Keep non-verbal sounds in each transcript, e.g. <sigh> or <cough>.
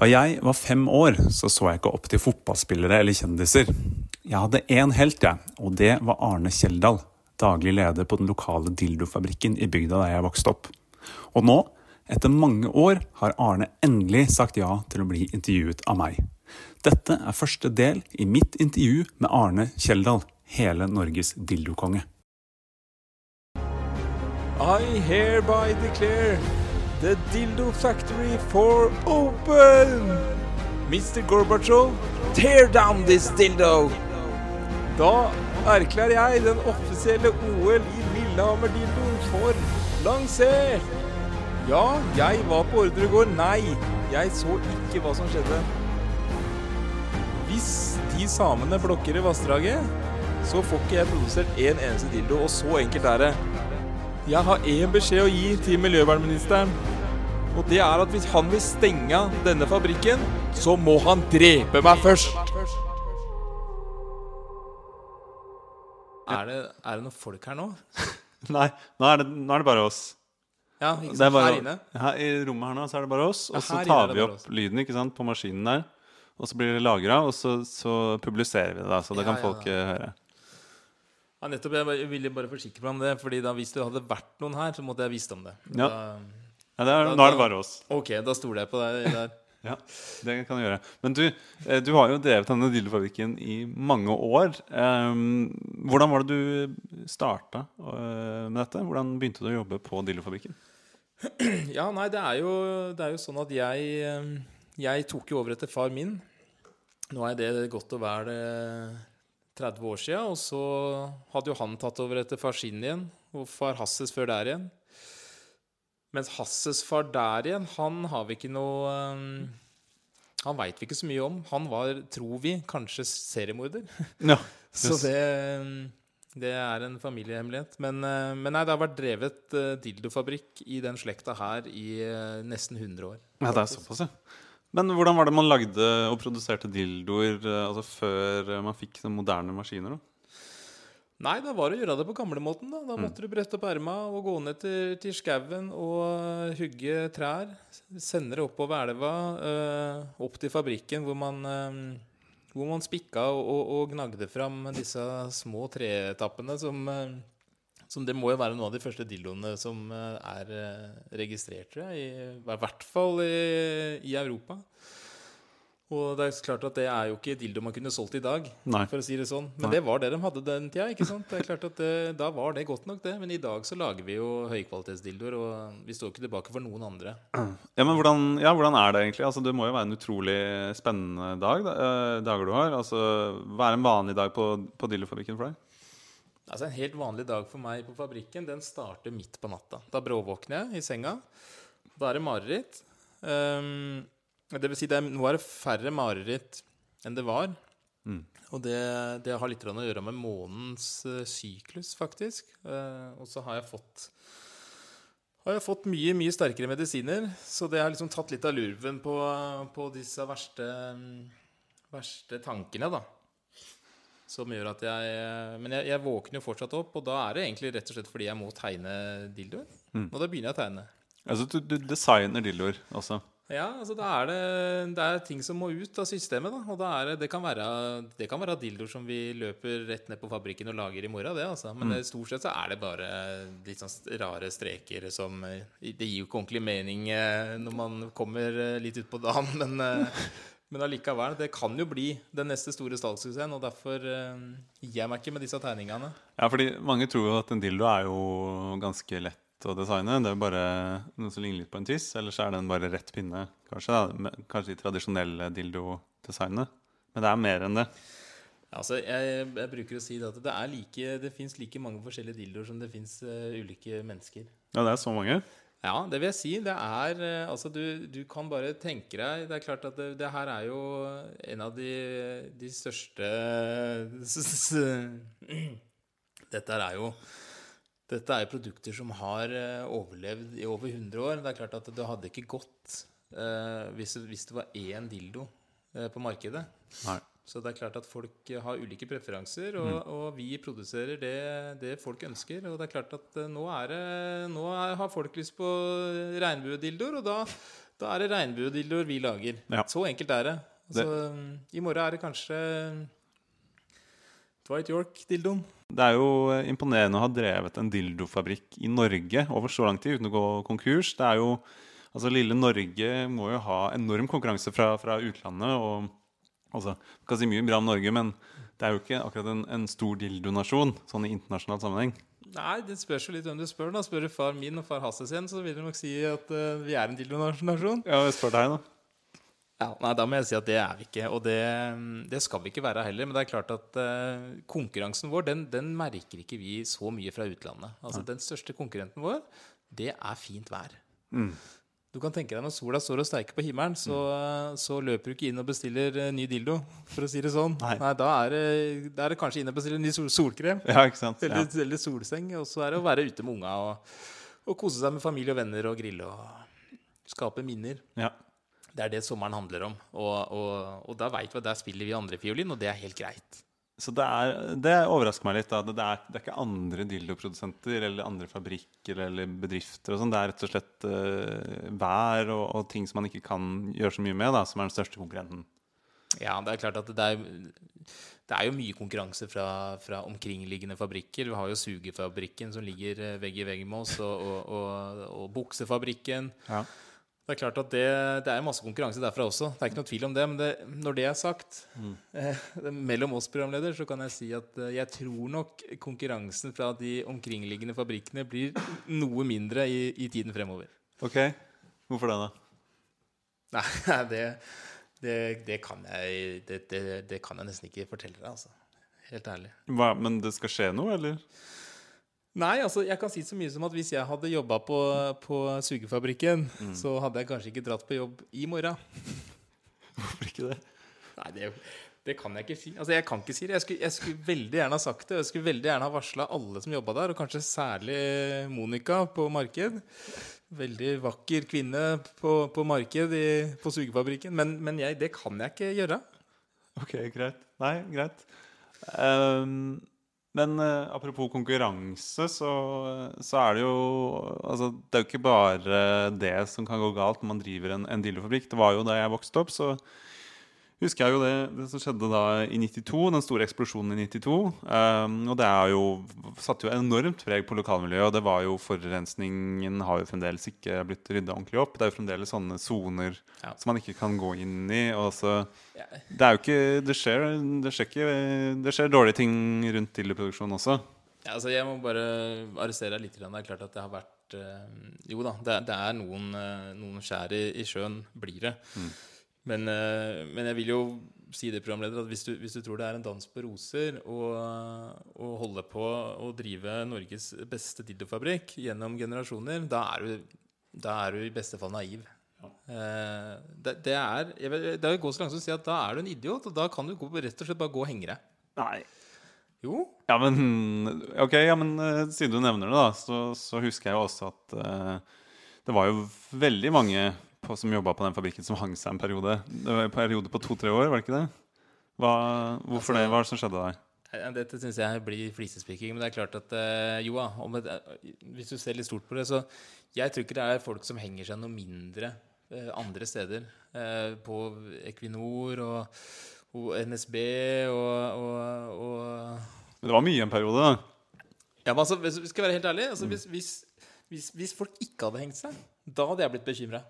Da jeg var fem år, så så jeg ikke opp til fotballspillere eller kjendiser. Jeg hadde én helt, jeg, og det var Arne Kjeldal, daglig leder på den lokale dildofabrikken i bygda der jeg vokste opp. Og nå, etter mange år, har Arne endelig sagt ja til å bli intervjuet av meg. Dette er første del i mitt intervju med Arne Kjeldal, hele Norges dildokonge. I hereby declare the dildo factory for open! Mr. Gorbachev, tear down this dildo! Da erklærer jeg den offisielle OL i Lillehammer-dildoen for lansert! Ja, jeg var på ordre i går. Nei, jeg så ikke hva som skjedde. Hvis de samene blokker i vassdraget, så får ikke jeg produsert en eneste dildo, og så enkelt er det. Jeg har én beskjed å gi til miljøvernministeren. Og det er at hvis han vil stenge denne fabrikken, så må han drepe meg først. Er det, er det noen folk her nå? <laughs> Nei, nå er det, nå er det bare oss. Ja, ikke sant? bare, Her inne? Her, I rommet her nå så er det bare oss, Ja, og så tar vi opp oss. lyden ikke sant, på maskinen der. Og så blir det lagra, og så, så publiserer vi det, da, så det Ja, kan folk ja, høre. Ja, nettopp. Jeg ville bare forsikre meg om det. Fordi da hvis det hadde vært noen her, så måtte jeg visst om det. Ja. Da, Ja, det er, Da- nå er det bare oss. ok, da stoler jeg på deg der. <laughs> Ja, det kan du gjøre. Men du, eh, du har jo drevet denne dillefabrikken i mange år. Ehm, hvordan var det du starta eh, med dette? Hvordan begynte du å jobbe på dillefabrikken? <clears throat> Ja, nei, det er jo, det er jo sånn at jeg eh, Jeg tok jo over etter far min. Nå er det godt og vel eh, 30 år sia, og så hadde jo han tatt over etter far sin igjen, og far Hasses før der igjen. Mens Hasses far der igjen, han har vi ikke noe eh, Han veit vi ikke så mye om. Han var, tror vi, kanskje seriemorder. <laughs> Ja, Så det, det er en familiehemmelighet. Men, eh, men nei, det har vært drevet eh, dildofabrikk i den slekta her i eh, nesten 100 år. ja, det er såpass, ja. Men hvordan var det man lagde og produserte dildoer eh, altså før eh, man fikk sånne moderne maskiner? da? Nei, da var det å gjøre det på gamlemåten. Da Da måtte du brette opp erma og gå ned til, til skauen og eh, hugge trær. Sende det oppover elva, eh, opp til fabrikken hvor man, eh, hvor man spikka og, og, og gnagde fram disse små treetappene som eh, som det må jo være noen av de første dildoene som eh, er eh, registrert, tror jeg. I, I hvert fall i, i Europa. Og det er klart at det er jo ikke dildo man kunne solgt i dag, Nei. for å si det sånn. Men Nei. det var det de hadde den tida. ikke sant? Det er klart at det, Da var det godt nok, det. Men i dag så lager vi jo høykvalitetsdildoer, og vi står ikke tilbake for noen andre. <clears throat> Ja, men hvordan, ja, hvordan er det egentlig? Altså, det må jo være en utrolig spennende dag, da, eh, dager du har. Altså, Hva er en vanlig dag på, på dildofabrikken for deg? Altså En helt vanlig dag for meg på fabrikken Den starter midt på natta. Da bråvåkner jeg i senga. Da er det mareritt. Um, det vil si, det er, nå er det færre mareritt enn det var. Mm. Og det, det har litt å gjøre med månens uh, syklus, faktisk. Uh, og så har jeg fått har jeg fått mye mye sterkere medisiner, så det har liksom tatt litt av lurven på, på disse verste, verste tankene, da. Som gjør at jeg Men jeg, jeg våkner jo fortsatt opp, og da er det egentlig rett og slett fordi jeg må tegne dildoer. Mm. Og da begynner jeg å tegne. Altså, du, du designer dildoer også. Ja, altså da er det, det er ting som må ut av systemet. da Og da er det, det, kan være, det kan være dildoer som vi løper rett ned på fabrikken og lager i morgen. det altså Men det, stort sett så er det bare litt sånn rare streker som eh, Det gir jo ikke ordentlig mening eh, når man kommer eh, litt utpå dagen, <laughs> men, eh, men allikevel. Det kan jo bli den neste store salgssuksessen, og derfor eh, gir jeg meg ikke med disse tegningene. Ja, fordi mange tror jo at en dildo er jo ganske lett å designe. Det er jo bare noe som ligner litt på en tiss, eller så er den bare rett pinne, kanskje. Da. Kanskje de tradisjonelle dildodesignene. Men det er mer enn det. Altså, jeg, jeg bruker å si det at det, er like, det fins like mange forskjellige dildoer som det fins ulike mennesker. Ja, det er så mange. Ja, det vil jeg si. Det er eh, Altså, du, du kan bare tenke deg Det er klart at det, det her er jo en av de, de største Dette er jo Dette er produkter som har eh, overlevd i over 100 år. Det er klart at det hadde ikke gått eh, hvis, hvis det var én dildo på markedet. Nei. Så det er klart at folk har ulike preferanser, og, og vi produserer det, det folk ønsker. Og det er klart at eh, nå, er det, nå er, har folk lyst på regnbuedildoer, og da, Da er det regnbuedildoer vi lager. Ja. Så enkelt er det. Altså, I morgen er det kanskje Dwight York-dildoen. Det er jo eh, imponerende å ha drevet en dildofabrikk i Norge over så lang tid uten å gå konkurs. Det er jo, altså Lille Norge må jo ha enorm konkurranse fra, fra utlandet. og altså, du kan si mye bra om Norge, men det er jo ikke akkurat en, en stor dildonasjon sånn i internasjonal sammenheng. Nei, det spørs jo litt hvem du spør. da Spør du far min og far Hasse sin, så vil de nok si at uh, vi er en dildonasjon. Ja, jeg spør deg, da. Ja, nei, Da må jeg si at det er vi ikke. Og det, det skal vi ikke være heller. Men det er klart at uh, konkurransen vår, den, den merker ikke vi så mye fra utlandet. Altså Den største konkurrenten vår, det er fint vær. Du kan tenke deg når sola står og steiker på himmelen, så, så løper du ikke inn og bestiller eh, ny dildo, for å si det sånn. Nei. da, er det, da er det kanskje inn og bestille ny sol solkrem. Ja, ikke sant? Ja. Eller, eller solseng. Og så er det å være ute med unga og, og kose seg med familie og venner og grille og skape minner. Ja. Det er det sommeren handler om. Og, og, og da veit vi at der spiller vi andre fiolin, og det er helt greit. Så det, er, det overrasker meg litt. Det er, det er ikke andre dildoprodusenter eller andre fabrikker eller bedrifter. sånn Det er rett og slett uh, vær og, og ting som man ikke kan gjøre så mye med, da som er den største konkurrenten. Ja, det er klart at det er, det er jo mye konkurranse fra, fra omkringliggende fabrikker. Vi har jo Sugefabrikken som ligger eh, vegg i vegg med oss, og, og, og Buksefabrikken. Ja. Det er klart at det, det er masse konkurranse derfra også. Det er ikke noe tvil om det. Men det, når det er sagt, eh, <laughs> mellom oss programleder, så kan jeg si at eh, jeg tror nok konkurransen fra de omkringliggende fabrikkene blir noe mindre i, i tiden fremover. Ok, Hvorfor det, da? <laughs> Nei, det, det, det, kan jeg, det, det, det kan jeg nesten ikke fortelle deg, altså. Helt ærlig. Hva, men det skal skje noe, eller? Nei, altså jeg kan si så mye som at hvis jeg hadde jobba på, på sugefabrikken, så hadde jeg kanskje ikke dratt på jobb i morgen. <laughs> Hvorfor ikke det? Nei, det, det kan jeg ikke si. Altså, jeg kan ikke si det. Jeg skulle, jeg skulle veldig gjerne ha sagt det. Jeg skulle veldig gjerne ha varsla alle som jobba der, og kanskje særlig Monica på marked. Veldig vakker kvinne på, på marked i, på sugefabrikken. Men, men jeg, det kan jeg ikke gjøre. Ok, greit. Nei, greit. Ehm, men uh, apropos konkurranse, så, så er det jo Altså, det er jo ikke bare det som kan gå galt når man driver en, en dealerfabrikk. Det var jo da jeg vokste opp, så husker jeg jo det, det som skjedde da i 92, den store eksplosjonen i 92. Um, og det er jo, satte jo enormt preg på lokalmiljøet. Og det var jo forurensningen har jo fremdeles ikke blitt rydda ordentlig opp. Det er jo fremdeles sånne soner Ja. som man ikke kan gå inn i. Og så det er jo ikke Det skjer, det skjer, ikke, det skjer dårlige ting rundt dildoproduksjon også. Ja, altså jeg må bare arrestere deg litt. Det er klart at det har vært eh, Jo da, det, det er noen, eh, noen skjær i, i sjøen. Blir det. Men, eh, men jeg vil jo si det, programleder, at hvis du, hvis du tror det er en dans på roser å holde på å drive Norges beste dildofabrikk gjennom generasjoner, da er du, da er du i beste fall naiv. Ja. det, det er Det er jo gå så langt som å si at da er du en idiot, og da kan du gå, rett og slett bare gå og henge deg. Nei. Jo, Ja, men Ok, ja, men eh, siden du nevner det, da, så, så husker jeg jo også at uh, det var jo veldig mange på, som jobba på den fabrikken, som hang seg en periode. Det var en periode på to-tre år, var det ikke det? Hva, hvorfor Altså- det? Hva er det som skjedde der? Dette syns jeg blir flisespikking. Men det er klart at eh, jo da, hvis du ser litt stort på det, så Jeg tror ikke det er folk som henger seg noe mindre eh, andre steder. Eh, på Equinor og, og NSB og, og, og Men det var mye en periode, da. Ja, men altså, skal jeg være helt ærlig altså, hvis, hvis, hvis, hvis folk ikke hadde hengt seg, da hadde jeg blitt bekymra.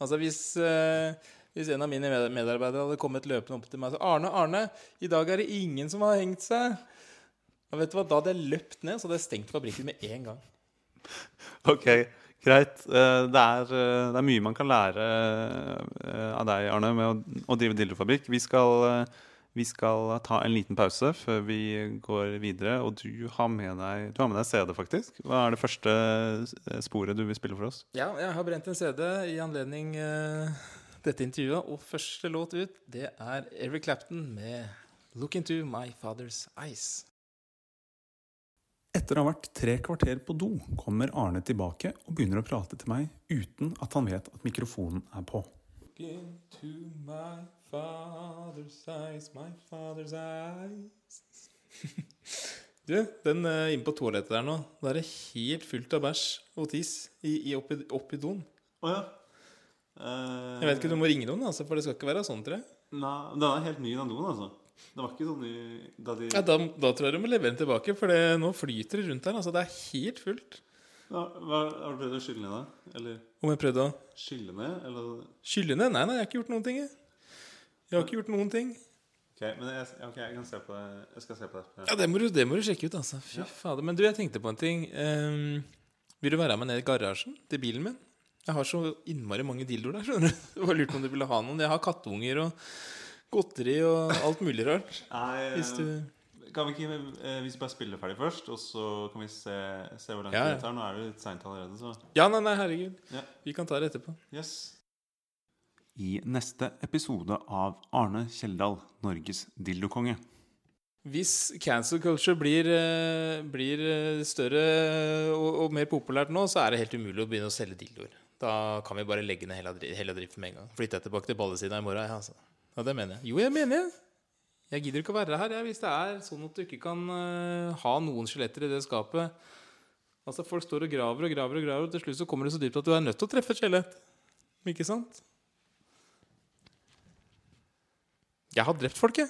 Altså, hvis, eh, hvis en av mine medarbeidere hadde kommet løpende opp til meg og sagt Arne, Arne, i dag er det ingen som har hengt seg. Og vet du hva, Da hadde jeg løpt ned så hadde jeg stengt fabrikken med en gang. Ok, greit. Eh, Det er, eh, det er mye man kan lære eh, av deg, Arne, med å, å drive dildofabrikk. Vi skal, vi skal ta en liten pause før vi går videre. Og du har med deg, du har med deg CD, faktisk. Hva er det første eh, sporet du vil spille for oss? Ja, jeg har brent en CD i anledning uh, dette intervjuet, og første låt ut, det er Eric Clapton med 'Look Into My Father's Eyes'. Etter å ha vært tre kvarter på do, kommer Arne tilbake og begynner å prate til meg uten at han vet at mikrofonen er på. Look into my father's eyes, my father's eyes <laughs> Du, den uh, inne på toalettet der nå, da er det helt fullt av bæsj og tiss i, i oppi, oppi doen. Å ja. Eh, Jeg vet ikke, Du må ringe noen, altså, for det skal ikke være sånn, tror jeg. Nei, den er helt ny, den doen, altså. Det var ikke sånn i da de Ja, da, da tror jeg du må levere den tilbake, for det, nå flyter det rundt her. altså Det er helt fullt. Ja, hva, Har du prøvd å skylle ned, da? Eller Om jeg prøvde å skylle ned? Eller skylle ned? Nei, nei, jeg har ikke gjort noen ting. Jeg, jeg har ikke gjort noen ting. Ok, men jeg, okay, jeg kan se på det. Jeg skal se på det. Ja, Det må du, det må du sjekke ut, altså. Fy fader. Men du, jeg tenkte på en ting. Um, vil du være med ned i garasjen til bilen min? Jeg har så innmari mange dildoer der. skjønner du Det var lurt om du ville ha noen. Jeg har kattunger og godteri og alt mulig rart. Nei, <laughs> Hvis du Kan vi ikke eh, Hvis vi bare spiller ferdig først, og så kan vi se, se hvor langt Ja, ja. det tar? Nå er det litt seint allerede, så Ja, nei, nei, herregud. Ja. Vi kan ta det etterpå. Yes. I neste episode av Arne Kjeldal, Norges dildokonge. Hvis cancel culture blir, eh, blir eh, større og, og mer populært nå, så er det helt umulig å begynne å selge dildoer. Da kan vi bare legge ned hele, hele driften med en gang. Flytte jeg tilbake til ballesida i morgen? Ja, altså. ja, det mener jeg. Jo, jeg mener det. Jeg gidder ikke å være her jeg, hvis det er sånn at du ikke kan uh, ha noen skjeletter i det skapet. Altså, Folk står og graver og graver, og graver, og til slutt så kommer det så dypt at du er nødt til å treffe et skjelett. Ikke sant? Jeg har drept folk, jeg.